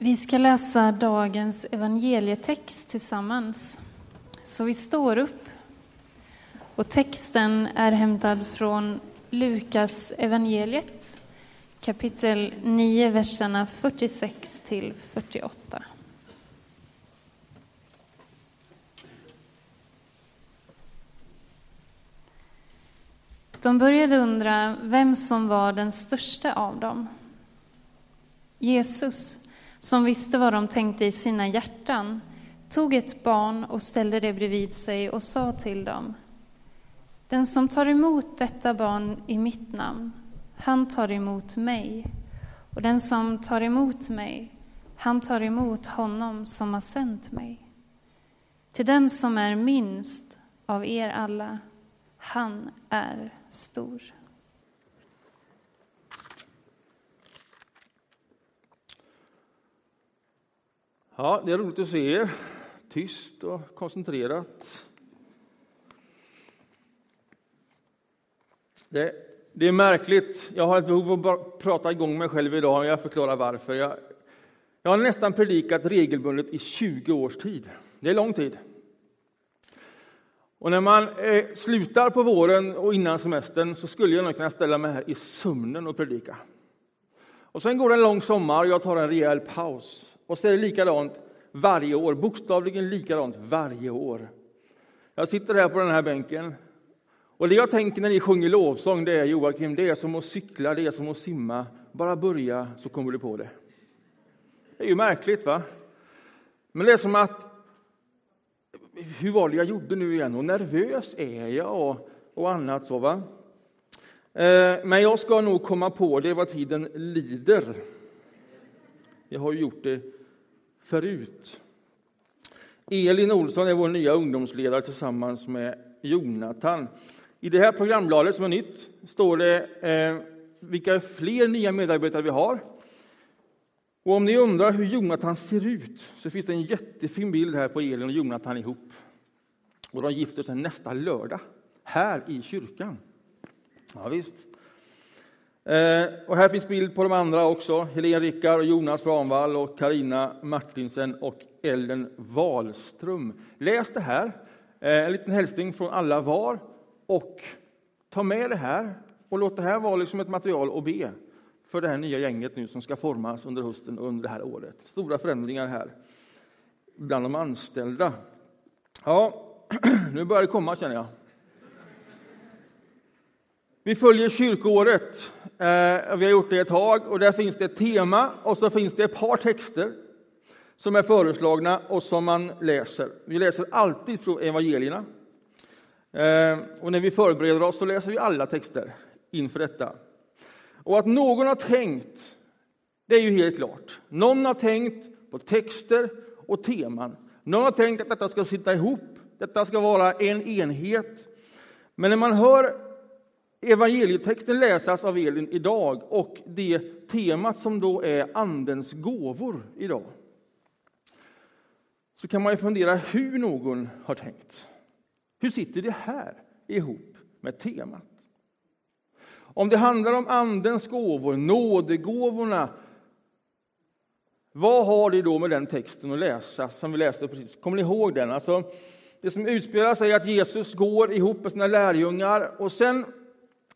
Vi ska läsa dagens evangelietext tillsammans. Så vi står upp. Och texten är hämtad från Lukas evangeliet, kapitel 9, verserna 46 till 48. De började undra vem som var den största av dem. Jesus, som visste vad de tänkte i sina hjärtan, tog ett barn och ställde det bredvid sig och sa till dem. Den som tar emot detta barn i mitt namn, han tar emot mig. Och den som tar emot mig, han tar emot honom som har sänt mig. Till den som är minst av er alla, han är stor. Ja, det är roligt att se er. Tyst och koncentrerat. Det, det, är märkligt. Jag har ett behov av att prata igång mig själv idag och jag förklarar varför. Jag, jag har nästan predikat regelbundet i 20 års tid. Det är lång tid. Och när man eh, slutar på våren och innan semestern så skulle jag nog kunna ställa mig här i sömnen och predika. Och sen går det en lång sommar och jag tar en rejäl paus. Och så är det likadant varje år, bokstavligen likadant varje år. Jag sitter här på den här bänken och det jag tänker när ni sjunger lovsång, det är Joakim, det är som att cykla, det är som att simma. Bara börja så kommer du på det. Det är ju märkligt va? Men det är som att hur var det jag gjorde nu igen och nervös är jag och, och annat så va. Eh, men jag ska nog komma på det vad tiden lider. Jag har ju gjort det förut. Elin Olsson är vår nya ungdomsledare tillsammans med Jonathan. I det här programbladet som är nytt står det eh, vilka fler nya medarbetare vi har. Och om ni undrar hur Jonathan ser ut så finns det en jättefin bild här på Elin och Jonathan ihop. Och de gifter sig nästa lördag, här i kyrkan. Ja, visst. Eh, och här finns bild på de andra också. Helene Rickard, Jonas Granvall, och Karina Martinsen och Ellen Wahlström. Läs det här. Eh, en liten hälsning från alla var. Och ta med det här och låt det här vara liksom ett material att be för det här nya gänget nu som ska formas under hösten och under det här året. Stora förändringar här bland de anställda. Ja, nu börjar det komma känner jag. Vi följer kyrkoåret. Eh, vi har gjort det ett tag och där finns det ett tema och så finns det ett par texter som är föreslagna och som man läser. Vi läser alltid från evangelierna. Eh, och när vi förbereder oss så läser vi alla texter inför detta. Och att någon har tänkt, det är ju helt klart. Någon har tänkt på texter och teman. Någon har tänkt att detta ska sitta ihop, detta ska vara en enhet. Men när man hör evangelietexten läsas av Elin idag och det temat som då är Andens gåvor idag så kan man ju fundera hur någon har tänkt. Hur sitter det här ihop med temat? Om det handlar om Andens gåvor, nådegåvorna, vad har det då med den texten att läsa som vi läste precis? Kommer ni ihåg den? Alltså, det som utspelar sig är att Jesus går ihop med sina lärjungar och sen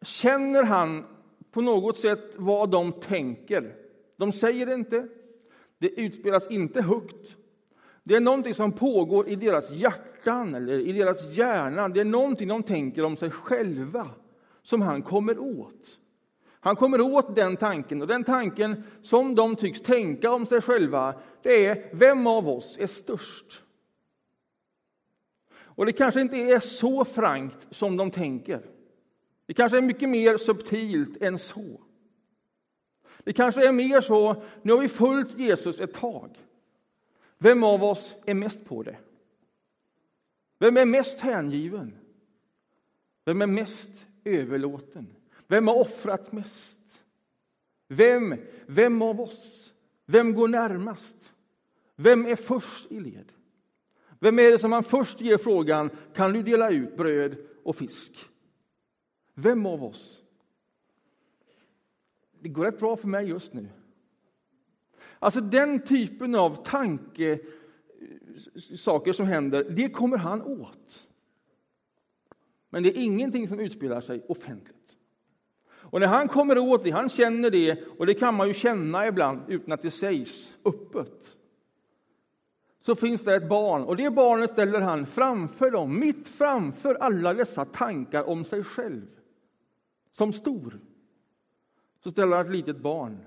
känner han på något sätt vad de tänker. De säger det inte, det utspelas inte högt. Det är någonting som pågår i deras hjärtan eller i deras hjärna. Det är någonting de tänker om sig själva som han kommer åt. Han kommer åt den tanken, och den tanken som de tycks tänka om sig själva, det är vem av oss är störst? Och det kanske inte är så frankt som de tänker. Det kanske är mycket mer subtilt än så. Det kanske är mer så, nu har vi följt Jesus ett tag. Vem av oss är mest på det? Vem är mest hängiven? Vem är mest överlåten? Vem har offrat mest? Vem, vem av oss? Vem går närmast? Vem är först i led? Vem är det som man först ger frågan, kan du dela ut bröd och fisk? Vem av oss? Det går rätt bra för mig just nu. Alltså den typen av tanke, eh, saker som händer, det kommer han åt. Men det är ingenting som utspelar sig offentligt. Och när han kommer åt det, han känner det, och det kan man ju känna ibland utan att det sägs öppet. Så finns det ett barn, och det barnet ställer han framför dem, mitt framför alla dessa tankar om sig själv. Som stor. Så ställer han ett litet barn.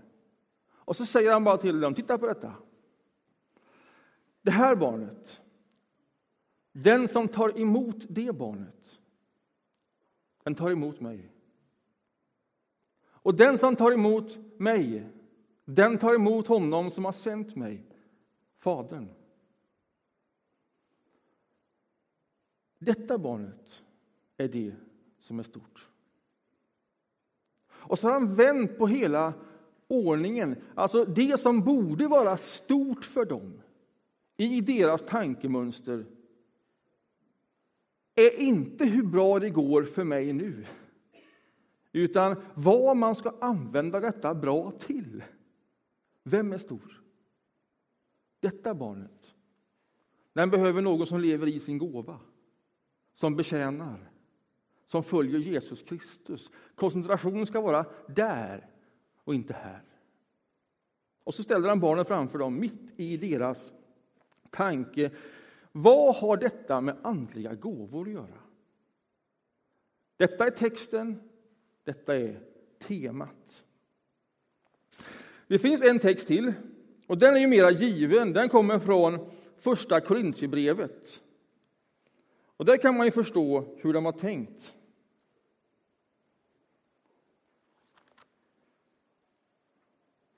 Och så säger han bara till dem, titta på detta. Det här barnet, den som tar emot det barnet, den tar emot mig. Och den som tar emot mig, den tar emot honom som har sänt mig, Fadern. Detta barnet är det som är stort. Och så har han vänt på hela ordningen. Alltså det som borde vara stort för dem i deras tankemönster är inte hur bra det går för mig nu utan vad man ska använda detta bra till. Vem är stor? Detta barnet. Den behöver någon som lever i sin gåva, som betjänar, som följer Jesus Kristus. Koncentrationen ska vara där och inte här. Och så ställer han barnen framför dem, mitt i deras tanke. Vad har detta med andliga gåvor att göra? Detta är texten, detta är temat. Det finns en text till, och den är ju mera given. Den kommer från Första Korintierbrevet. Och där kan man ju förstå hur de har tänkt.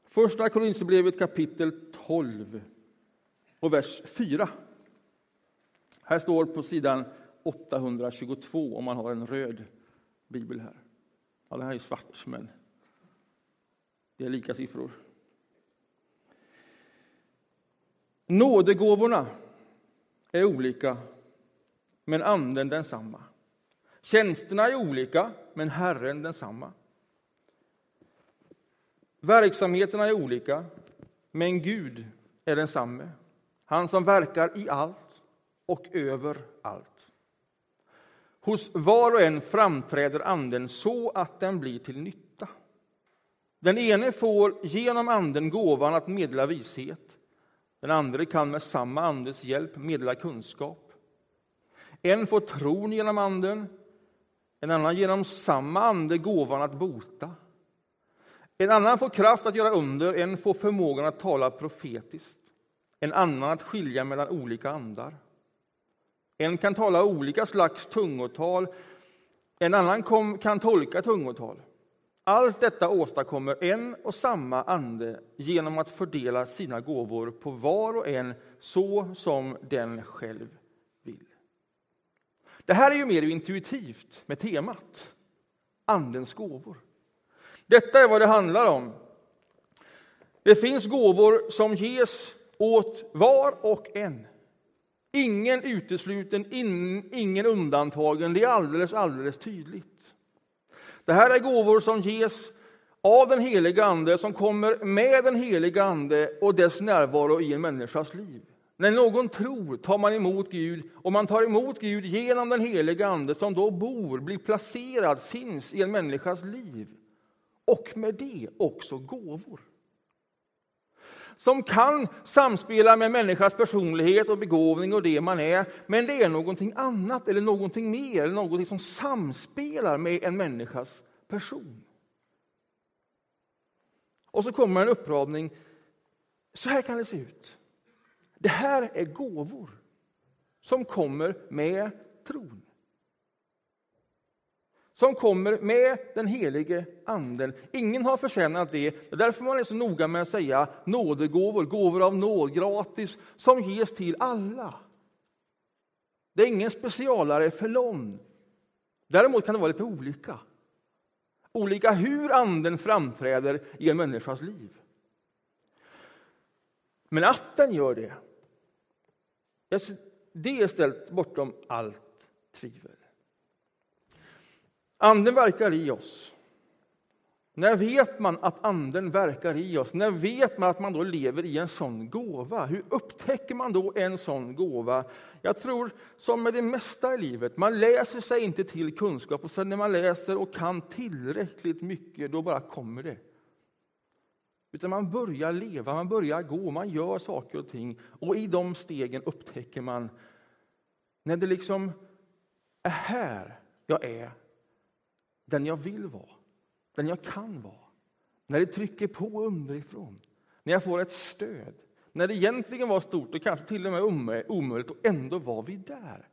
Första Korinthierbrevet kapitel 12 och vers 4. Här står på sidan 822 om man har en röd bibel här. Ja, det här är svart, men det är lika siffror. Nådegåvorna är olika, men anden densamma. Tjänsterna är olika, men Herren densamma. Verksamheterna är olika, men Gud är densamme. Han som verkar i allt och över allt. Hos var och en framträder Anden så att den blir till nytta. Den ene får genom Anden gåvan att meddela vishet. Den andra kan med samma Andes hjälp meddela kunskap. En får tron genom Anden, en annan genom samma Ande gåvan att bota. En annan får kraft att göra under, en får förmågan att tala profetiskt, en annan att skilja mellan olika andar. En kan tala olika slags tungotal, en annan kom, kan tolka tungotal. Allt detta åstadkommer en och samma ande genom att fördela sina gåvor på var och en så som den själv. Det här är ju mer intuitivt med temat Andens gåvor. Detta är vad det handlar om. Det finns gåvor som ges åt var och en. Ingen utesluten, ingen undantagen. Det är alldeles, alldeles tydligt. Det här är gåvor som ges av den heliga Ande, som kommer med den heliga Ande och dess närvaro i en människas liv. När någon tror tar man emot Gud, och man tar emot Gud genom den heliga Ande som då bor, blir placerad, finns i en människas liv. Och med det också gåvor som kan samspela med människans personlighet och begåvning och det man är, men det är någonting annat eller någonting mer, eller någonting som samspelar med en människas person. Och så kommer en uppradning. Så här kan det se ut. Det här är gåvor som kommer med tron som kommer med den helige Anden. Ingen har förtjänat det. det är därför man är så noga med att säga nådegåvor, gåvor av nåd, gratis, som ges till alla. Det är ingen specialare för någon. Däremot kan det vara lite olika. Olika hur Anden framträder i en människas liv. Men att den gör det, det är ställt bortom allt tvivel. Anden verkar i oss. När vet man att anden verkar i oss? När vet man att man då lever i en sån gåva? Hur upptäcker man då en sån gåva? Jag tror, som med det mesta i livet, man läser sig inte till kunskap och sen när man läser och kan tillräckligt mycket, då bara kommer det. Utan man börjar leva, man börjar gå, man gör saker och ting. Och i de stegen upptäcker man, när det liksom är här jag är, den jag vill vara den jag kan vara. När det trycker på underifrån, när jag får ett stöd. När det egentligen var stort och kanske till och med omöjligt och ändå var vi där.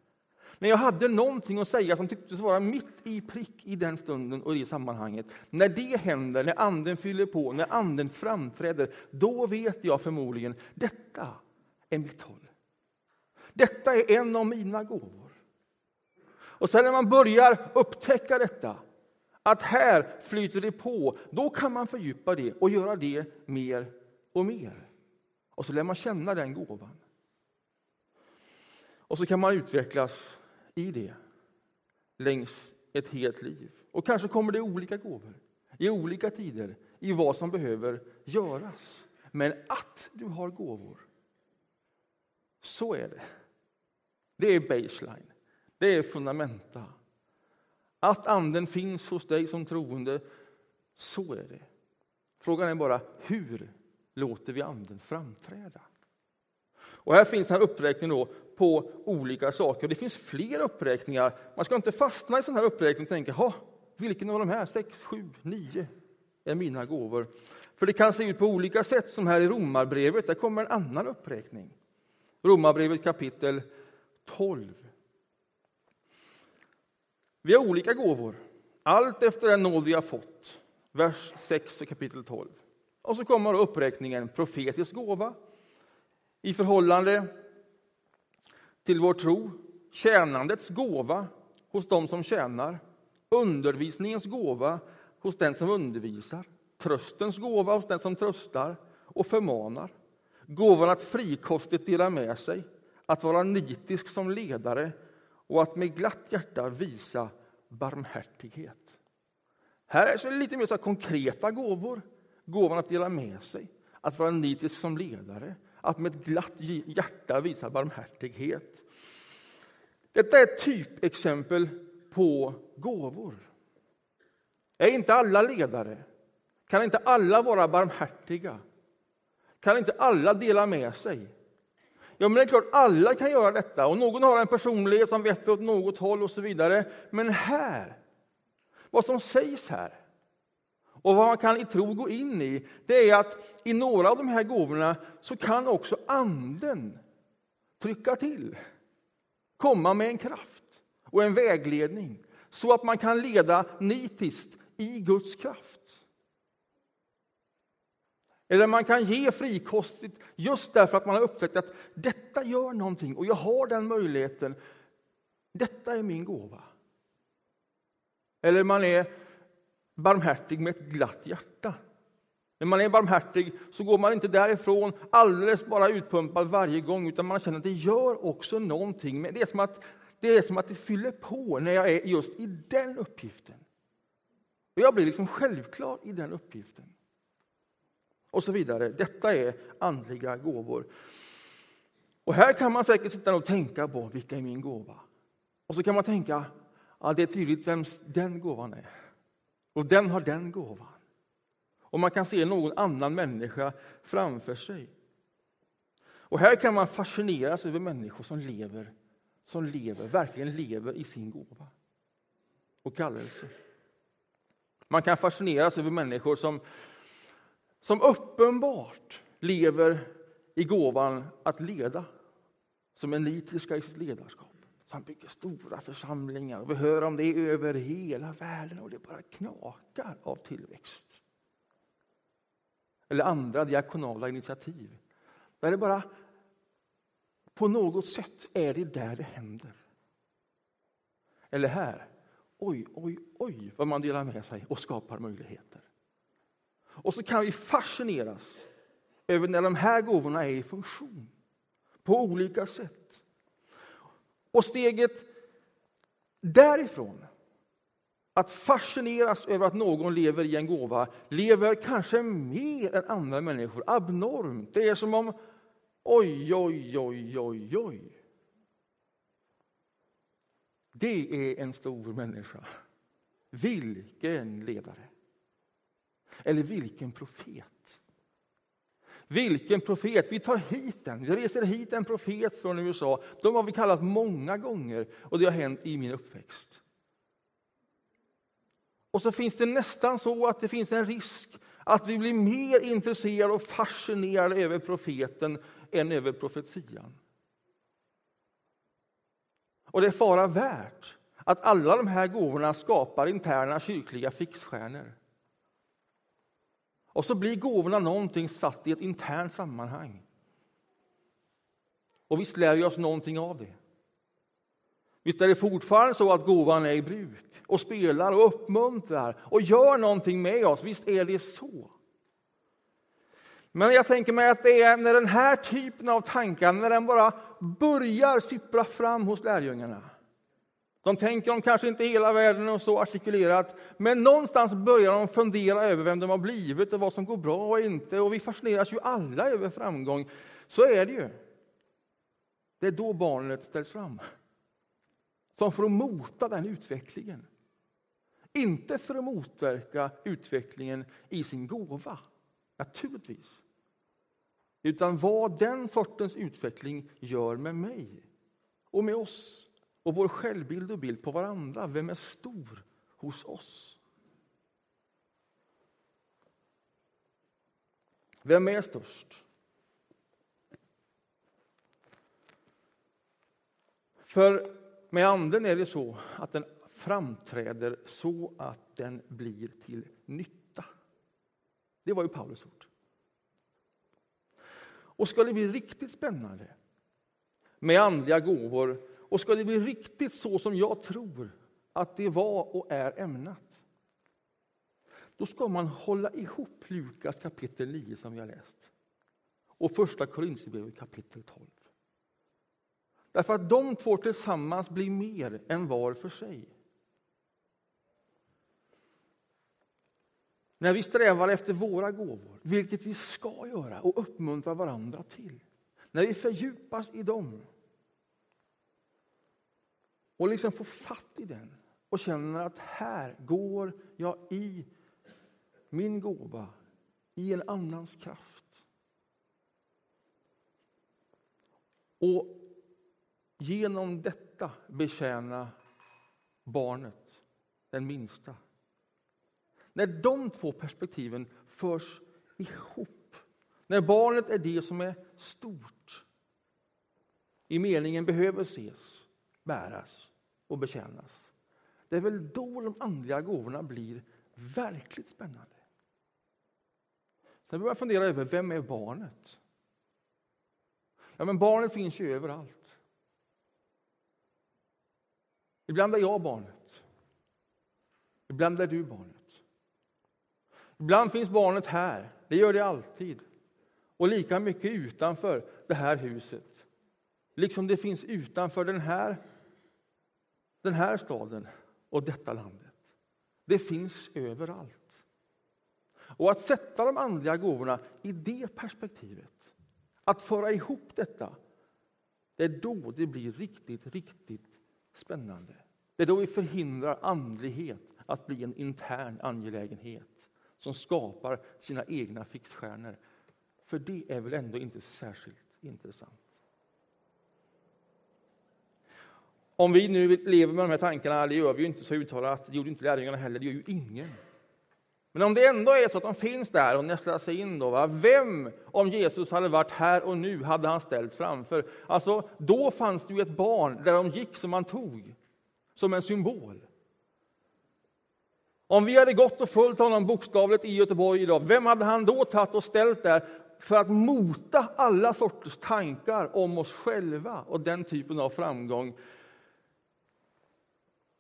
När jag hade någonting att säga som tycktes vara mitt i prick i den stunden och i sammanhanget. När det händer, när anden fyller på, när anden framträder, då vet jag förmodligen, detta är mitt håll. Detta är en av mina gåvor. Och sen när man börjar upptäcka detta, att här flyter det på, då kan man fördjupa det och göra det mer och mer. Och så lär man känna den gåvan. Och så kan man utvecklas i det längs ett helt liv. Och kanske kommer det olika gåvor i olika tider i vad som behöver göras. Men att du har gåvor, så är det. Det är baseline, det är fundamenta. Att anden finns hos dig som troende, så är det. Frågan är bara hur låter vi anden framträda? Och här finns en uppräkning då på olika saker. Det finns fler uppräkningar. Man ska inte fastna i sån här uppräkning och tänka, vilken av de här, sex, sju, nio, är mina gåvor? För det kan se ut på olika sätt, som här i Romarbrevet. Där kommer en annan uppräkning. Romarbrevet kapitel 12. Vi har olika gåvor, allt efter den nåd vi har fått. Vers 6 och kapitel 12. Och så kommer uppräkningen profetisk gåva i förhållande till vår tro, tjänandets gåva hos dem som tjänar, undervisningens gåva hos den som undervisar, tröstens gåva hos den som tröstar och förmanar, gåvan att frikostigt dela med sig, att vara nitisk som ledare och att med glatt hjärta visa barmhärtighet. Här är det lite mer så konkreta gåvor. Gåvan att dela med sig, att vara nitisk som ledare, att med ett glatt hjärta visa barmhärtighet. Detta är ett typexempel på gåvor. Är inte alla ledare? Kan inte alla vara barmhärtiga? Kan inte alla dela med sig? Ja, men det är klart, alla kan göra detta och någon har en personlighet som vetter åt något håll och så vidare. Men här, vad som sägs här och vad man kan i tro gå in i, det är att i några av de här gåvorna så kan också anden trycka till, komma med en kraft och en vägledning så att man kan leda nitiskt i Guds kraft. Eller man kan ge frikostigt just därför att man har upptäckt att detta gör någonting och jag har den möjligheten. Detta är min gåva. Eller man är barmhärtig med ett glatt hjärta. När man är barmhärtig så går man inte därifrån alldeles bara utpumpad varje gång utan man känner att det gör också någonting. Men det, är som att, det är som att det fyller på när jag är just i den uppgiften. Och jag blir liksom självklar i den uppgiften och så vidare. Detta är andliga gåvor. Och här kan man säkert sitta och tänka på vilka är min gåva? Och så kan man tänka, ja, det är tydligt vem den gåvan är. Och den har den gåvan. Och man kan se någon annan människa framför sig. Och här kan man fascineras över människor som lever, som lever, verkligen lever i sin gåva och kallelse. Man kan fascineras över människor som som uppenbart lever i gåvan att leda, som är nitiska i sitt ledarskap. Som bygger stora församlingar. Och vi hör om det över hela världen och det bara knakar av tillväxt. Eller andra diakonala initiativ. Där det bara på något sätt är det där det händer. Eller här, oj, oj, oj vad man delar med sig och skapar möjligheter. Och så kan vi fascineras över när de här gåvorna är i funktion på olika sätt. Och steget därifrån att fascineras över att någon lever i en gåva, lever kanske mer än andra människor, abnormt. Det är som om, oj, oj, oj, oj, oj. Det är en stor människa. Vilken ledare! Eller vilken profet! Vilken profet! Vi tar hit den. Vi reser hit en profet från USA. De har vi kallat många gånger och det har hänt i min uppväxt. Och så finns det nästan så att det finns en risk att vi blir mer intresserade och fascinerade över profeten än över profetian. Och det är fara värt att alla de här gåvorna skapar interna kyrkliga fixstjärnor. Och så blir gåvorna någonting satt i ett internt sammanhang. Och visst lär vi oss någonting av det. Visst är det fortfarande så att gåvan är i bruk och spelar och uppmuntrar och gör någonting med oss. Visst är det så. Men jag tänker mig att det är när den här typen av tankar, när den bara börjar sippra fram hos lärjungarna. De tänker om kanske inte hela världen och så artikulerat, men någonstans börjar de fundera över vem de har blivit och vad som går bra och inte. Och vi fascineras ju alla över framgång. Så är det ju. Det är då barnet ställs fram. Som för att mota den utvecklingen. Inte för att motverka utvecklingen i sin gåva, naturligtvis. Utan vad den sortens utveckling gör med mig och med oss och vår självbild och bild på varandra. Vem är stor hos oss? Vem är störst? För med Anden är det så att den framträder så att den blir till nytta. Det var ju Paulus ord. Och ska det bli riktigt spännande med andliga gåvor och ska det bli riktigt så som jag tror att det var och är ämnat då ska man hålla ihop Lukas kapitel 9 som vi har läst och första Korinthierbrevet kapitel 12. Därför att de två tillsammans blir mer än var för sig. När vi strävar efter våra gåvor, vilket vi ska göra och uppmuntra varandra till. När vi fördjupas i dem och liksom får fatt i den och känner att här går jag i min gåva, i en annans kraft. Och genom detta betjäna barnet, den minsta. När de två perspektiven förs ihop, när barnet är det som är stort, i meningen behöver ses, bäras och betjänas. Det är väl då de andliga gåvorna blir verkligt spännande. Sen börjar jag fundera över, vem är barnet? Ja, men barnet finns ju överallt. Ibland är jag barnet. Ibland är du barnet. Ibland finns barnet här, det gör det alltid. Och lika mycket utanför det här huset. Liksom det finns utanför den här, den här staden och detta landet. Det finns överallt. Och att sätta de andliga gåvorna i det perspektivet, att föra ihop detta, det är då det blir riktigt, riktigt spännande. Det är då vi förhindrar andlighet att bli en intern angelägenhet som skapar sina egna fixstjärnor. För det är väl ändå inte särskilt intressant. Om vi nu lever med de här tankarna, det gör vi ju inte så uttalat, det gjorde inte lärjungarna heller, det gör ju ingen. Men om det ändå är så att de finns där och nästlar sig in, då, va? vem, om Jesus hade varit här och nu, hade han ställt framför? Alltså, då fanns det ju ett barn där de gick som man tog, som en symbol. Om vi hade gått och följt honom bokstavligt i Göteborg idag, vem hade han då tagit och ställt där för att mota alla sorters tankar om oss själva och den typen av framgång?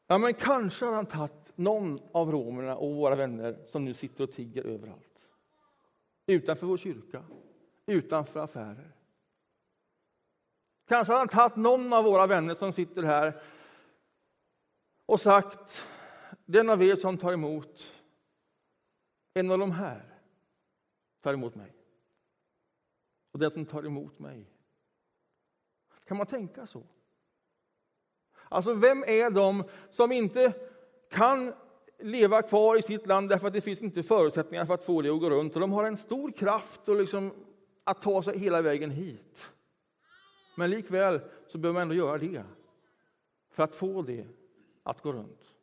Ja, men kanske hade han tagit någon av romerna och våra vänner som nu sitter och tigger överallt. Utanför vår kyrka, utanför affärer. Kanske hade han tagit någon av våra vänner som sitter här och sagt den av er som tar emot en av de här tar emot mig. Och den som tar emot mig. Kan man tänka så? Alltså, vem är de som inte kan leva kvar i sitt land därför att det finns inte förutsättningar för att få det att gå runt. Och de har en stor kraft och liksom att ta sig hela vägen hit. Men likväl så behöver man ändå göra det för att få det att gå runt.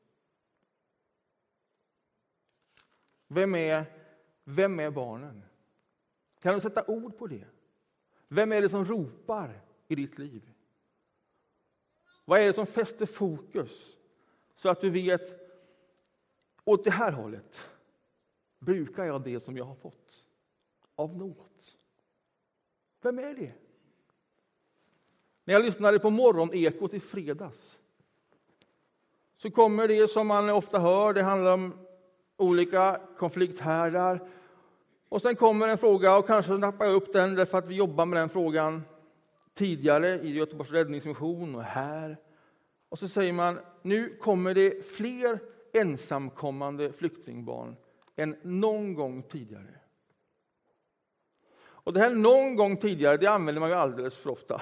Vem är, vem är barnen? Kan du sätta ord på det? Vem är det som ropar i ditt liv? Vad är det som fäster fokus så att du vet åt det här hållet brukar jag det som jag har fått av något? Vem är det? När jag lyssnade på morgonekot i fredags så kommer det som man ofta hör, det handlar om olika konflikthärdar. Och sen kommer en fråga, och kanske nappar jag upp den därför att vi jobbar med den frågan tidigare i Göteborgs räddningsmission och här. Och så säger man, nu kommer det fler ensamkommande flyktingbarn än någon gång tidigare. Och det här någon gång tidigare, det använder man ju alldeles för ofta.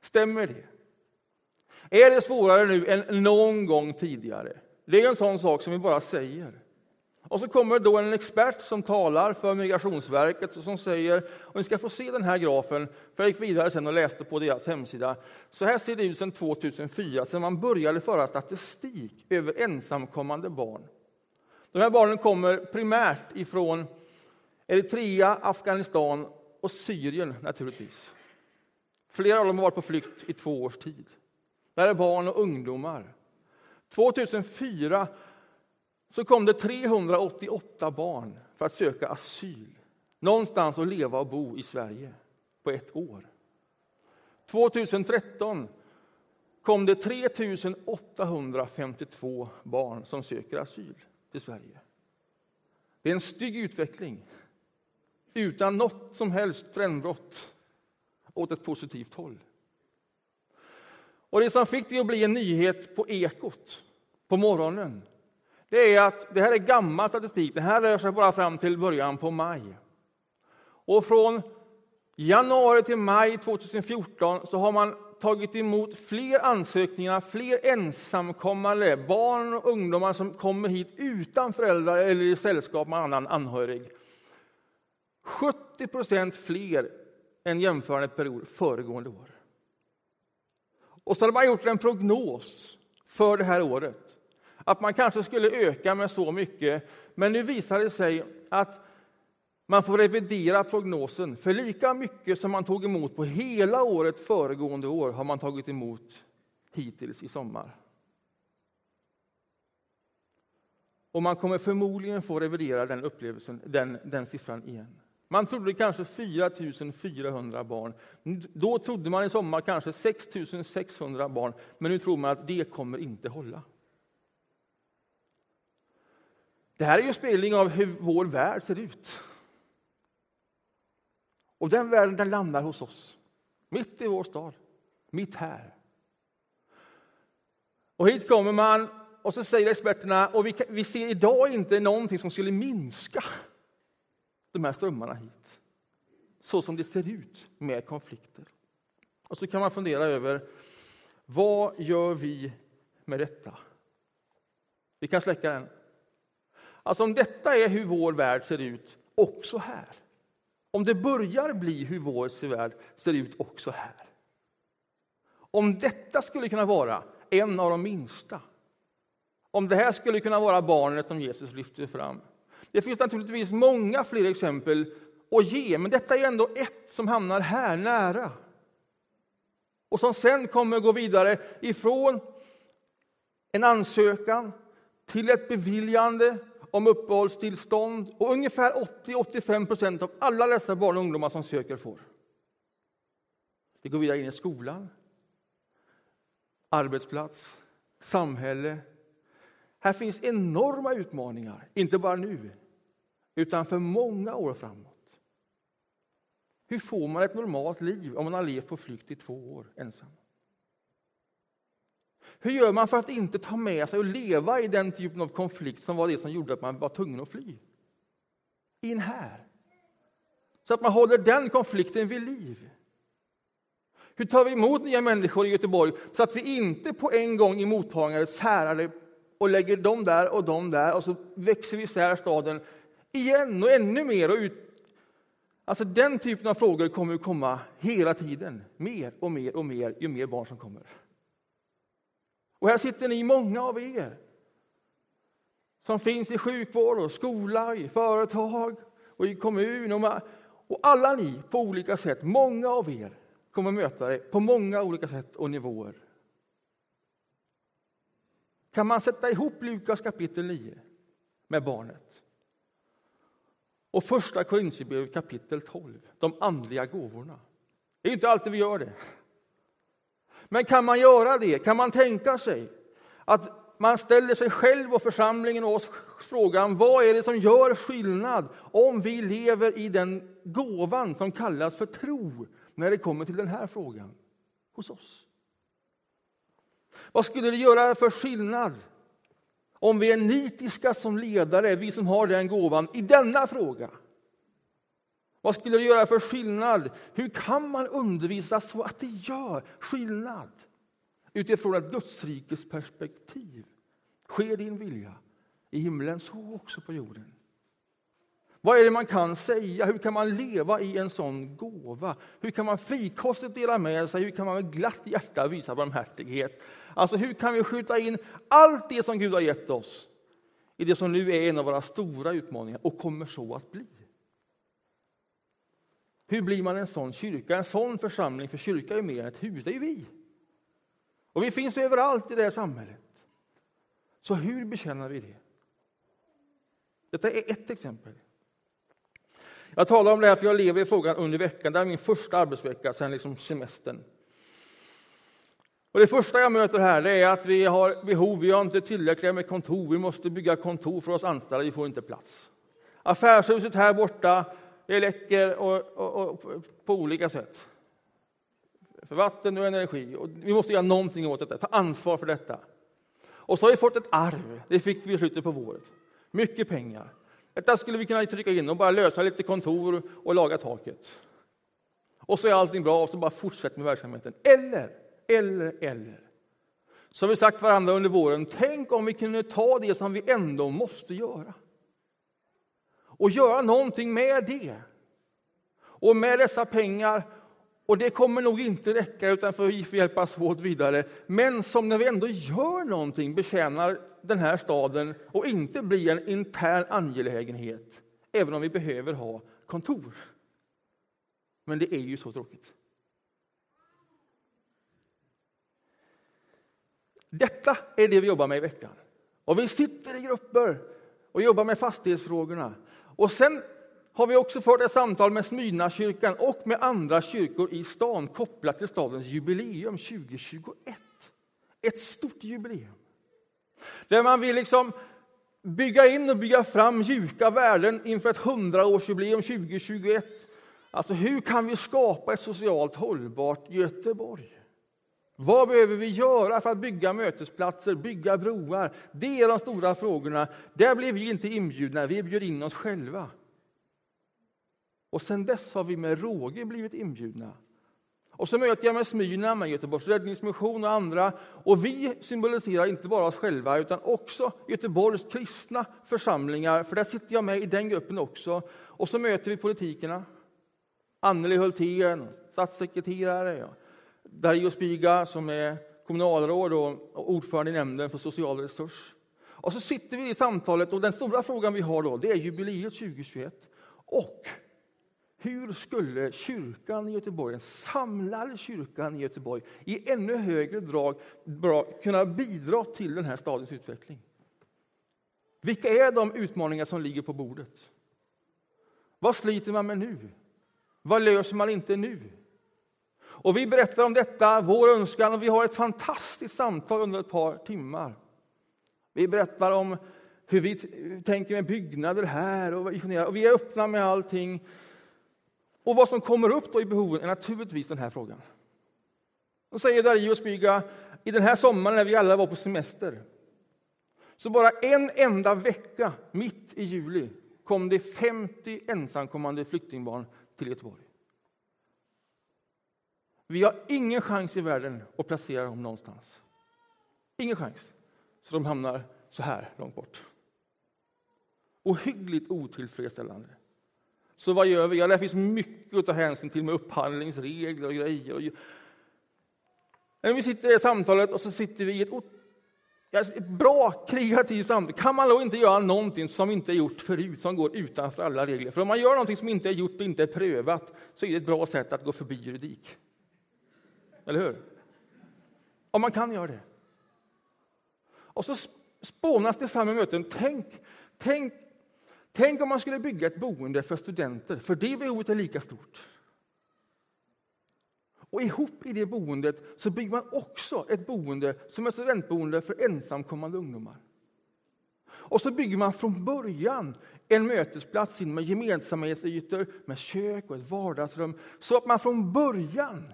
Stämmer det? Är det svårare nu än någon gång tidigare? Det är en sån sak som vi bara säger. Och så kommer då en expert som talar för Migrationsverket och som säger, och ni ska få se den här grafen, för jag gick vidare sen och läste på deras hemsida. Så här ser det ut sedan 2004, sedan man började föra statistik över ensamkommande barn. De här barnen kommer primärt ifrån Eritrea, Afghanistan och Syrien naturligtvis. Flera av dem har varit på flykt i två års tid. Det här är barn och ungdomar. 2004 så kom det 388 barn för att söka asyl. Någonstans att leva och bo i Sverige på ett år. 2013 kom det 3 852 barn som söker asyl i Sverige. Det är en stygg utveckling utan något som helst trendbrott åt ett positivt håll. Och Det som fick det att bli en nyhet på Ekot på morgonen det är att det här är gammal statistik. Det här rör sig bara fram till början på maj. Och från januari till maj 2014 så har man tagit emot fler ansökningar, fler ensamkommande barn och ungdomar som kommer hit utan föräldrar eller i sällskap med annan anhörig. 70 procent fler än jämförande period föregående år. Och så har man gjort en prognos för det här året att man kanske skulle öka med så mycket. Men nu visar det sig att man får revidera prognosen. För lika mycket som man tog emot på hela året föregående år har man tagit emot hittills i sommar. Och man kommer förmodligen få revidera den upplevelsen, den, den siffran igen. Man trodde kanske 4 400 barn. Då trodde man i sommar kanske 6 600 barn, men nu tror man att det kommer inte hålla. Det här är ju spegling av hur vår värld ser ut. Och den världen den landar hos oss, mitt i vår stad, mitt här. Och hit kommer man och så säger experterna, och vi, vi ser idag inte någonting som skulle minska de här strömmarna hit. Så som det ser ut med konflikter. Och så kan man fundera över, vad gör vi med detta? Vi kan släcka den. Alltså om detta är hur vår värld ser ut också här. Om det börjar bli hur vår värld ser ut också här. Om detta skulle kunna vara en av de minsta. Om det här skulle kunna vara barnet som Jesus lyfter fram. Det finns naturligtvis många fler exempel att ge, men detta är ändå ett som hamnar här nära. Och som sen kommer att gå vidare ifrån en ansökan till ett beviljande om uppehållstillstånd och ungefär 80-85 procent av alla dessa barn och ungdomar som söker får. Det går vidare in i skolan, arbetsplats, samhälle. Här finns enorma utmaningar, inte bara nu, utan för många år framåt. Hur får man ett normalt liv om man har levt på flykt i två år ensam? Hur gör man för att inte ta med sig och leva i den typen av konflikt som var det som gjorde att man var tvungen att fly? In här. Så att man håller den konflikten vid liv. Hur tar vi emot nya människor i Göteborg så att vi inte på en gång i mottagandet särar och lägger dem där och dem där och så växer vi isär staden igen och ännu mer. Och ut. Alltså den typen av frågor kommer att komma hela tiden. Mer och mer och mer ju mer barn som kommer. Och här sitter ni, många av er, som finns i sjukvård, och skola, i företag och i kommun. Och, och alla ni på olika sätt, många av er, kommer möta det på många olika sätt och nivåer. Kan man sätta ihop Lukas kapitel 9 med barnet? Och första Korintierbrevet kapitel 12, de andliga gåvorna. Det är inte alltid vi gör det. Men kan man göra det? Kan man tänka sig att man ställer sig själv och församlingen och oss frågan vad är det som gör skillnad om vi lever i den gåvan som kallas för tro när det kommer till den här frågan hos oss? Vad skulle det göra för skillnad om vi är nitiska som ledare, vi som har den gåvan, i denna fråga? Vad skulle det göra för skillnad? Hur kan man undervisa så att det gör skillnad? Utifrån ett Gudsrikes perspektiv. Sker din vilja i himlen så också på jorden. Vad är det man kan säga? Hur kan man leva i en sån gåva? Hur kan man frikostigt dela med sig? Hur kan man med glatt hjärta visa barmhärtighet? Alltså, hur kan vi skjuta in allt det som Gud har gett oss i det som nu är en av våra stora utmaningar och kommer så att bli? Hur blir man en sån kyrka, en sån församling? För kyrka är mer än ett hus, det är ju vi. Och vi finns överallt i det här samhället. Så hur bekänner vi det? Detta är ett exempel. Jag talar om det här för jag lever i frågan under veckan. Det är min första arbetsvecka sedan liksom semestern. Och det första jag möter här är att vi har behov, vi har inte tillräckligt med kontor, vi måste bygga kontor för oss anställda, vi får inte plats. Affärshuset här borta, det läcker och, och, och, på olika sätt. För vatten och energi. Och vi måste göra någonting åt detta, ta ansvar för detta. Och så har vi fått ett arv, det fick vi i slutet på våren. Mycket pengar. Detta skulle vi kunna trycka in och bara lösa lite kontor och laga taket. Och så är allting bra och så bara fortsätter med verksamheten. Eller, eller, eller. Så har vi sagt varandra under våren, tänk om vi kunde ta det som vi ändå måste göra. Och göra någonting med det. Och med dessa pengar, och det kommer nog inte räcka utan för vi får hjälpas åt vidare. Men som när vi ändå gör någonting betjänar den här staden och inte blir en intern angelägenhet, även om vi behöver ha kontor. Men det är ju så tråkigt. Detta är det vi jobbar med i veckan. Och vi sitter i grupper och jobbar med fastighetsfrågorna. Och sen har vi också fört ett samtal med Smyrnakyrkan och med andra kyrkor i stan kopplat till stadens jubileum 2021. Ett stort jubileum. Där man vill liksom bygga in och bygga fram mjuka värden inför ett hundraårsjubileum 2021. Alltså hur kan vi skapa ett socialt hållbart Göteborg? Vad behöver vi göra för att bygga mötesplatser, bygga broar? Det är de stora frågorna. Där blev vi inte inbjudna, vi bjöd in oss själva. Och sen dess har vi med råge blivit inbjudna. Och så möter jag med Smyrna, med Göteborgs räddningsmission och andra. Och vi symboliserar inte bara oss själva, utan också Göteborgs kristna församlingar, för där sitter jag med i den gruppen också. Och så möter vi politikerna. Anneli Hultén, statssekreterare, Dario Spiga som är kommunalråd och ordförande i nämnden för social resurs. Och så sitter vi i samtalet och den stora frågan vi har då, det är jubileet 2021. Och hur skulle kyrkan i Göteborg, den samlade kyrkan i Göteborg, i ännu högre drag bra, kunna bidra till den här stadens utveckling? Vilka är de utmaningar som ligger på bordet? Vad sliter man med nu? Vad löser man inte nu? Och vi berättar om detta, vår önskan, och vi har ett fantastiskt samtal under ett par timmar. Vi berättar om hur vi tänker med byggnader här och vi är öppna med allting. Och vad som kommer upp då i behoven är naturligtvis den här frågan. Då säger Darius Byga, i den här sommaren när vi alla var på semester, så bara en enda vecka, mitt i juli, kom det 50 ensamkommande flyktingbarn till Göteborg. Vi har ingen chans i världen att placera dem någonstans. Ingen chans. Så de hamnar så här långt bort. Ohyggligt otillfredsställande. Så vad gör vi? Ja, det finns mycket att ta hänsyn till med upphandlingsregler och grejer. När vi sitter i det samtalet och så sitter vi i ett, ett bra kreativt samtal, kan man då inte göra någonting som inte är gjort förut, som går utanför alla regler? För om man gör någonting som inte är gjort och inte är prövat, så är det ett bra sätt att gå förbi juridik. Eller hur? Om man kan göra det. Och så spånas det fram i möten. Tänk, tänk, tänk om man skulle bygga ett boende för studenter, för det behovet är lika stort. Och ihop i det boendet så bygger man också ett boende som är studentboende för ensamkommande ungdomar. Och så bygger man från början en mötesplats med gemensamhetsytor, med kök och ett vardagsrum, så att man från början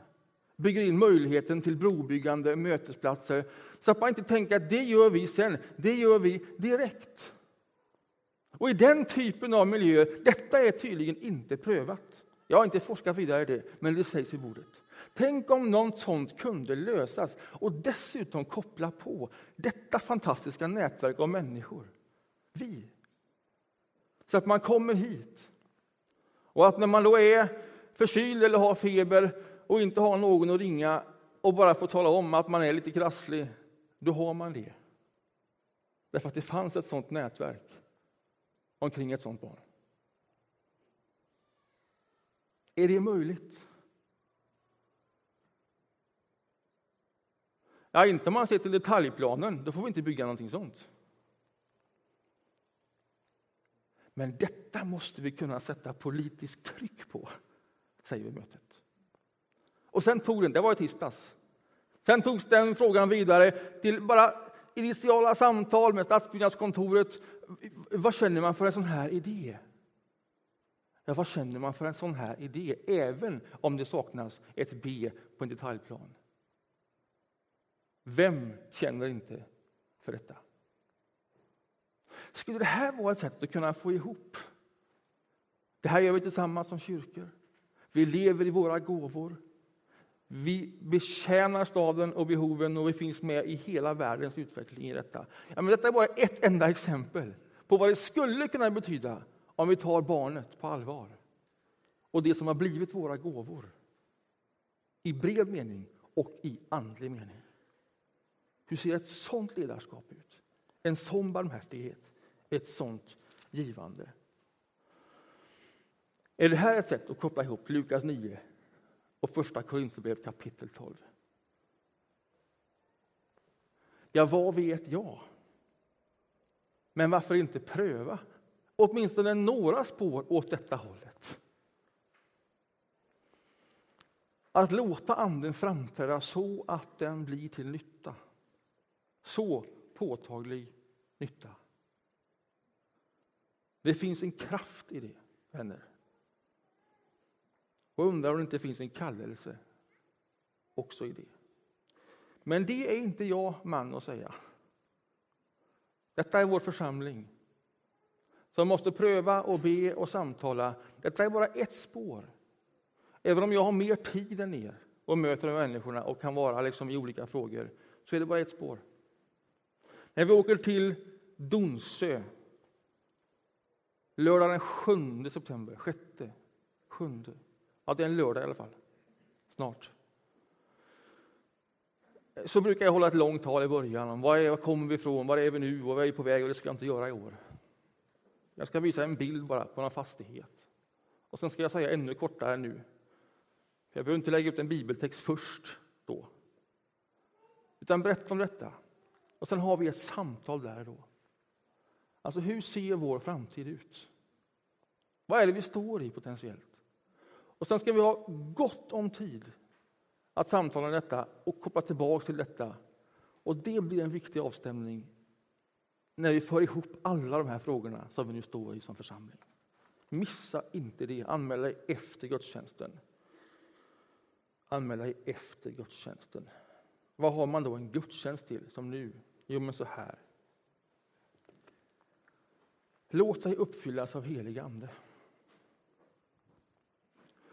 bygger in möjligheten till brobyggande mötesplatser så att man inte tänker att det gör vi sen, det gör vi direkt. Och i den typen av miljö, detta är tydligen inte prövat. Jag har inte forskat vidare i det, men det sägs vid bordet. Tänk om något sånt kunde lösas och dessutom koppla på detta fantastiska nätverk av människor. Vi. Så att man kommer hit. Och att när man då är förkyld eller har feber och inte ha någon att ringa och bara få tala om att man är lite krasslig, då har man det. Därför att det fanns ett sådant nätverk omkring ett sådant barn. Är det möjligt? Ja, inte om man ser till detaljplanen, då får vi inte bygga någonting sånt. Men detta måste vi kunna sätta politiskt tryck på, säger vi mötet. Och sen tog den, det var i tisdags. Sen togs den frågan vidare till bara initiala samtal med stadsbyggnadskontoret. Vad känner man för en sån här idé? Ja, vad känner man för en sån här idé, även om det saknas ett B på en detaljplan? Vem känner inte för detta? Skulle det här vara ett sätt att kunna få ihop? Det här gör vi tillsammans som kyrkor. Vi lever i våra gåvor. Vi betjänar staden och behoven och vi finns med i hela världens utveckling i detta. Ja, men detta är bara ett enda exempel på vad det skulle kunna betyda om vi tar barnet på allvar. Och det som har blivit våra gåvor. I bred mening och i andlig mening. Hur ser ett sånt ledarskap ut? En sån barmhärtighet, ett sånt givande. Är det här ett sätt att koppla ihop Lukas 9 och första Korinthierbrevet kapitel 12. Ja, vad vet jag? Men varför inte pröva åtminstone några spår åt detta hållet? Att låta Anden framträda så att den blir till nytta. Så påtaglig nytta. Det finns en kraft i det, vänner. Och undrar om det inte finns en kallelse också i det. Men det är inte jag man att säga. Detta är vår församling som måste pröva och be och samtala. Detta är bara ett spår. Även om jag har mer tid än er och möter de människorna och kan vara liksom i olika frågor, så är det bara ett spår. När vi åker till Donsö lördag den 7 september, 6, 7 Ja, det är en lördag i alla fall. Snart. Så brukar jag hålla ett långt tal i början om var, är, var kommer vi ifrån, var är vi nu och var är vi på väg och det ska jag inte göra i år. Jag ska visa en bild bara på någon fastighet. Och sen ska jag säga ännu kortare nu. jag behöver inte lägga ut en bibeltext först då. Utan berätta om detta. Och sen har vi ett samtal där då. Alltså hur ser vår framtid ut? Vad är det vi står i potentiellt? Och sen ska vi ha gott om tid att samtala om detta och koppla tillbaka till detta. Och det blir en viktig avstämning när vi för ihop alla de här frågorna som vi nu står i som församling. Missa inte det. Anmäl dig efter gudstjänsten. Anmäl dig efter gudstjänsten. Vad har man då en gudstjänst till, som nu? Jo, men så här. Låt dig uppfyllas av helig Ande.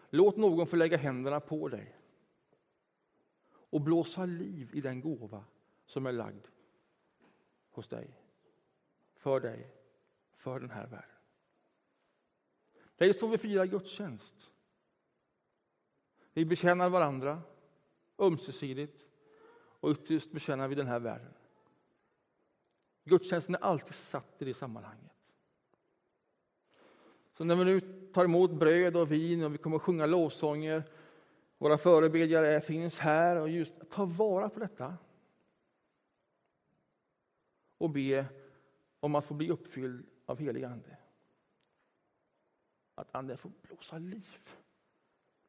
Låt någon få lägga händerna på dig och blåsa liv i den gåva som är lagd hos dig, för dig, för den här världen. Det är så vi firar gudstjänst. Vi betjänar varandra ömsesidigt och ytterst betjänar vi den här världen. Gudstjänsten är alltid satt i det sammanhanget. Så när vi nu tar emot bröd och vin och vi kommer att sjunga lovsånger, våra förebedjare finns här och just ta vara på detta. Och be om att få bli uppfylld av helig Ande. Att Anden får blåsa liv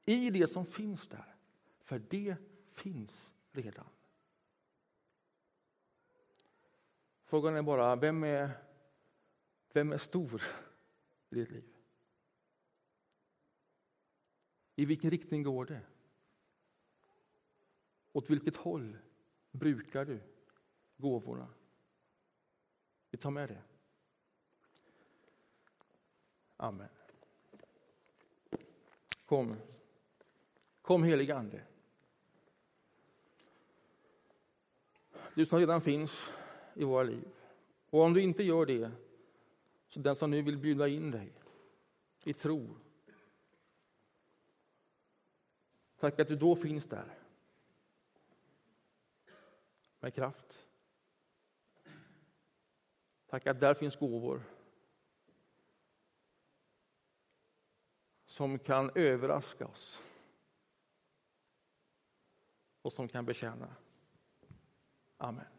i det som finns där. För det finns redan. Frågan är bara, vem är, vem är stor i ditt liv? I vilken riktning går det? Åt vilket håll brukar du gåvorna? Vi tar med det. Amen. Kom. Kom helige Ande. Du som redan finns i våra liv. Och om du inte gör det, så den som nu vill bjuda in dig i tro. Tack att du då finns där. Med kraft. Tack att där finns gåvor. Som kan överraska oss. Och som kan betjäna. Amen.